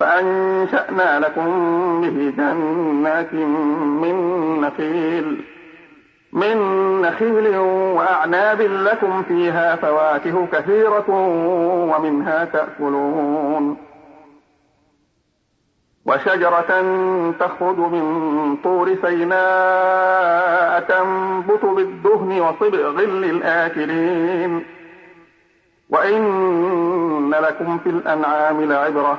فأنشأنا لكم به جنات من نخيل من نخيل وأعناب لكم فيها فواكه كثيرة ومنها تأكلون. وشجرة تخرج من طور سيناء تنبت بالدهن وصبغ للآكلين. وإن لكم في الأنعام لعبرة.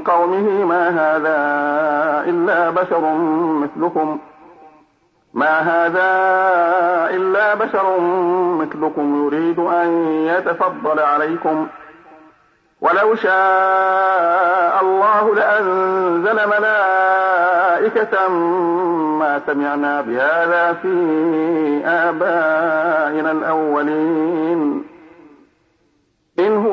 قومه ما هذا إلا بشر مثلكم. ما هذا إلا بشر مثلكم يريد أن يتفضل عليكم. ولو شاء الله لأنزل ملائكة ما سمعنا بهذا في آبائنا الأولين.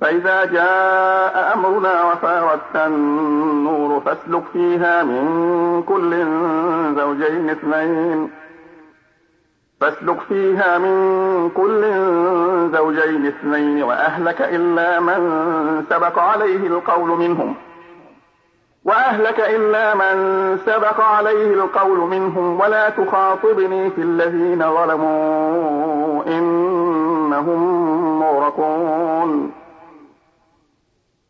فإذا جاء أمرنا وفارت النور فاسلك فيها من كل زوجين اثنين. فاسلك فيها من كل زوجين اثنين وأهلك إلا من سبق عليه القول منهم. وأهلك إلا من سبق عليه القول منهم. ولا تخاطبني في الذين ظلموا إنهم مغرقون.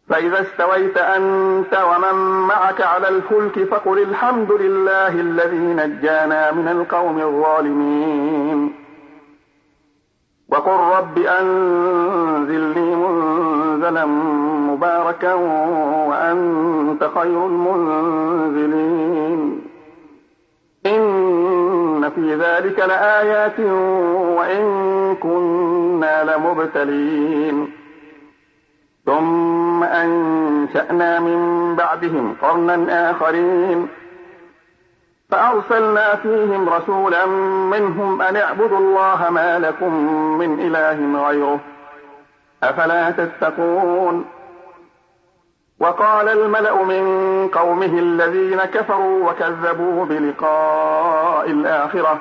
فإذا استويت أنت ومن معك على الفلك فقل الحمد لله الذي نجانا من القوم الظالمين. وقل رب أنزلني منزلا مباركا وأنت خير المنزلين. في ذلك لآيات وإن كنا لمبتلين. ثم أنشأنا من بعدهم قرنا آخرين. فأرسلنا فيهم رسولا منهم أن اعبدوا الله ما لكم من إله غيره. أفلا تتقون؟ وقال الملأ من قومه الذين كفروا وكذبوا بلقاء الآخرة.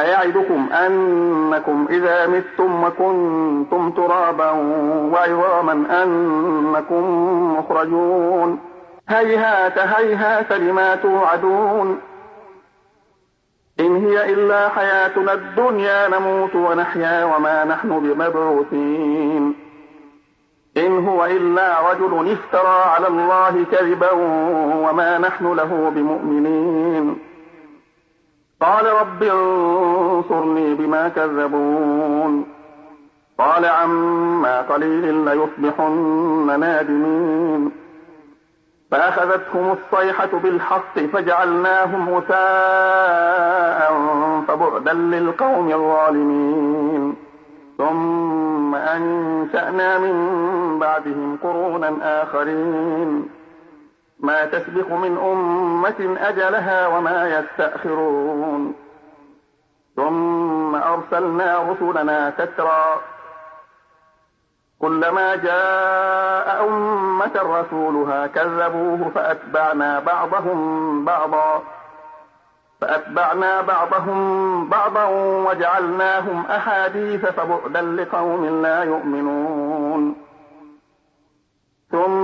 أيعدكم أنكم إذا متم وكنتم ترابا وعظاما أنكم مخرجون. هيهات هيهات لما توعدون. إن هي إلا حياتنا الدنيا نموت ونحيا وما نحن بمبعوثين. إن هو إلا رجل افترى على الله كذبا وما نحن له بمؤمنين. قال رب انصرني بما كذبون. قال عما قليل ليصبحن نادمين. فأخذتهم الصيحة بالحق فجعلناهم غثاء فبعدا للقوم الظالمين. ثم أنشأنا من بعدهم قرونا آخرين. ما تسبق من أمة أجلها وما يستأخرون. ثم أرسلنا رسلنا تترى كلما جاء أمة رسولها كذبوه فأتبعنا بعضهم بعضا. فأتبعنا بعضهم بعضا وجعلناهم أحاديث فبعدا لقوم لا يؤمنون. ثم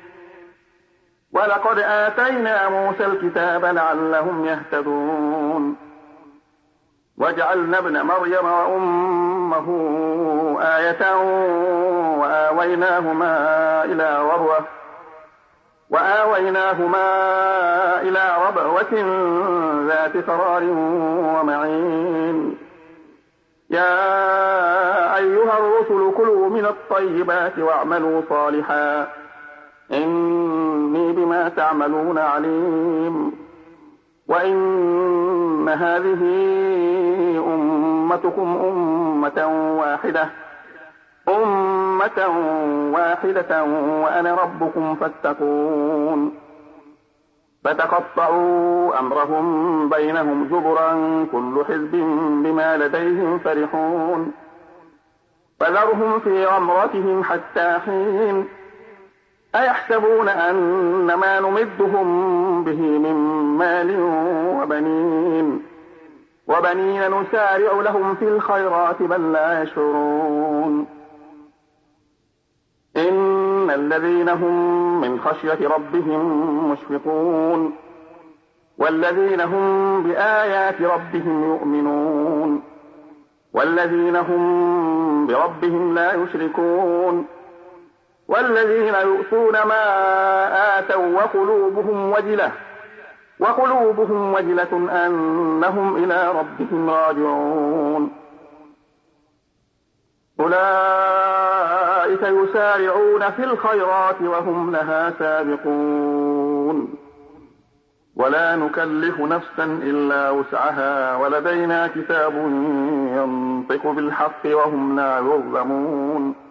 ولقد آتينا موسى الكتاب لعلهم يهتدون. وجعلنا ابن مريم وأمه آية وآويناهما إلى ربوة وآويناهما إلى ربوة ذات قرار ومعين. يا أيها الرسل كلوا من الطيبات واعملوا صالحا. إني بما تعملون عليم. وإن هذه أمتكم أمة واحدة أمة واحدة وأنا ربكم فاتقون. فتقطعوا أمرهم بينهم زبرا كل حزب بما لديهم فرحون. فذرهم في غمرتهم حتى حين أيحسبون أن ما نمدهم به من مال وبنين. وبنين نسارع لهم في الخيرات بل لا يشعرون. إن الذين هم من خشية ربهم مشفقون. والذين هم بآيات ربهم يؤمنون. والذين هم بربهم لا يشركون. والذين يؤتون ما آتوا وقلوبهم وجلة وقلوبهم وجلة أنهم إلى ربهم راجعون. أولئك يسارعون في الخيرات وهم لها سابقون. ولا نكلف نفسا إلا وسعها ولدينا كتاب ينطق بالحق وهم لا يظلمون.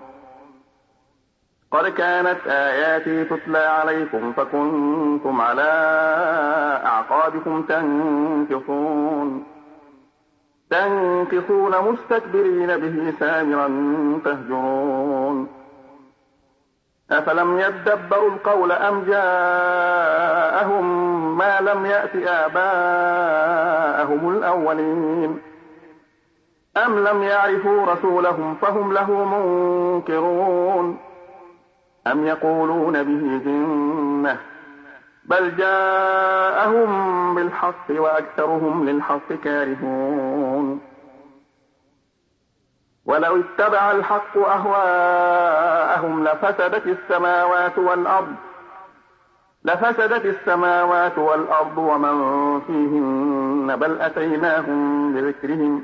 قد كانت آياتي تتلى عليكم فكنتم على أعقابكم تنكصون تنكصون مستكبرين به سامرا تهجرون. أفلم يدبروا القول أم جاءهم ما لم يأت آباءهم الأولين؟ أم لم يعرفوا رسولهم فهم له منكرون. أم يقولون به جنة بل جاءهم بالحق وأكثرهم للحق كارهون. ولو اتبع الحق أهواءهم لفسدت السماوات والأرض لفسدت السماوات والأرض ومن فيهن بل أتيناهم بذكرهم.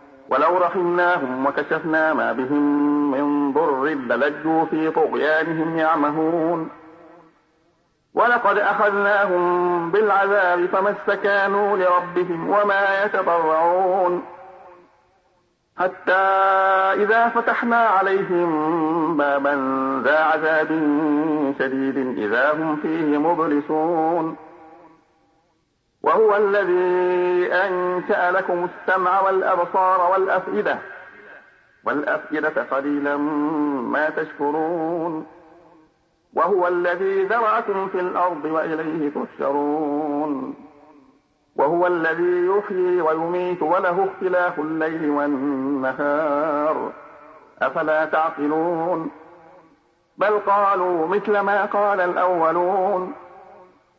ولو رحمناهم وكشفنا ما بهم من ضر للجوا في طغيانهم يعمهون. ولقد أخذناهم بالعذاب فما استكانوا لربهم وما يتضرعون حتى إذا فتحنا عليهم بابا ذا عذاب شديد إذا هم فيه مبلسون. وهو الذي أنشأ لكم السمع والأبصار والأفئدة. والأفئدة قليلا ما تشكرون. وهو الذي ذرعكم في الأرض وإليه تحشرون. وهو الذي يحيي ويميت وله اختلاف الليل والنهار. أفلا تعقلون؟ بل قالوا مثل ما قال الأولون.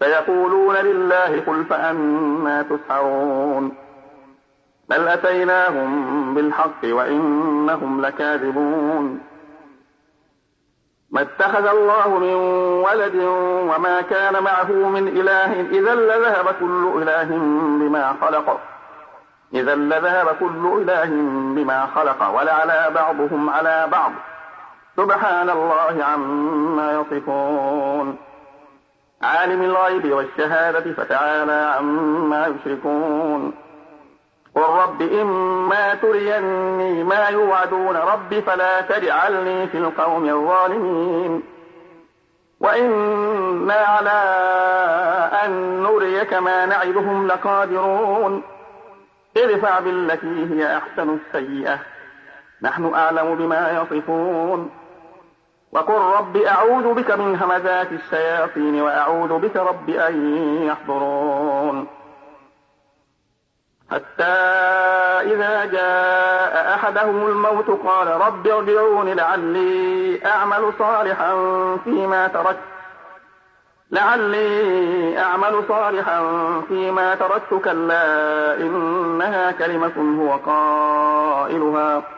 فيقولون لله قل فأنا تسحرون. بل أتيناهم بالحق وإنهم لكاذبون. ما اتخذ الله من ولد وما كان معه من إله إذا لذهب كل إله بما خلق. إذا لذهب كل إله بما خلق ولعلى بعضهم على بعض. سبحان الله عما يصفون. عالم الغيب والشهادة فتعالى عما يشركون. قل رب إما تريني ما يوعدون. رب فلا تجعلني في القوم الظالمين. وإنا على أن نريك ما نعدهم لقادرون. ادفع بالتي هي أحسن السيئة. نحن أعلم بما يصفون. وقل رب أعوذ بك من همزات الشياطين وأعوذ بك رب أن يحضرون. حتى إذا جاء أحدهم الموت قال رب ارجعون لعلي أعمل صالحا فيما تركت. لعلي أعمل صالحا فيما تركت كلا إنها كلمة هو قائلها.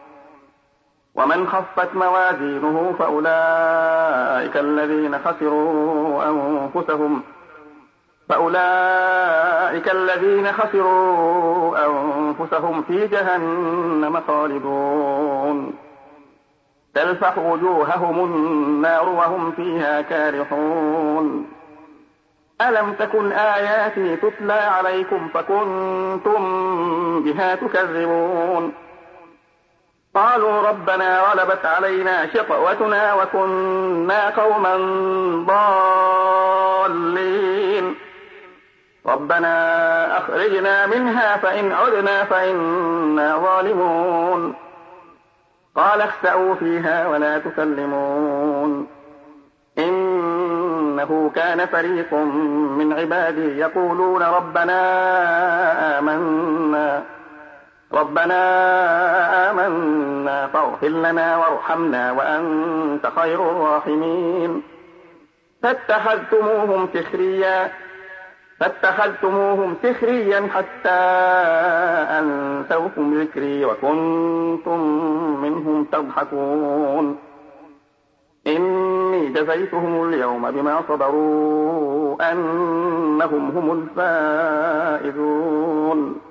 ومن خفت موازينه فأولئك الذين خسروا أنفسهم فأولئك الذين خسروا أنفسهم في جهنم خالدون. تلفح وجوههم النار وهم فيها كارحون. ألم تكن آياتي تتلى عليكم فكنتم بها تكذبون؟ قالوا ربنا غلبت علينا شقوتنا وكنا قوما ضالين. ربنا أخرجنا منها فإن عدنا فإنا ظالمون. قال اخسأوا فيها ولا تكلمون. إنه كان فريق من عبادي يقولون ربنا آمنا. ربنا آمنا فاغفر لنا وارحمنا وأنت خير الراحمين. فاتخذتموهم سخريا فاتخذتموهم سخريا حتى أنسوكم ذكري وكنتم منهم تضحكون. إني جزيتهم اليوم بما صبروا أنهم هم الفائزون.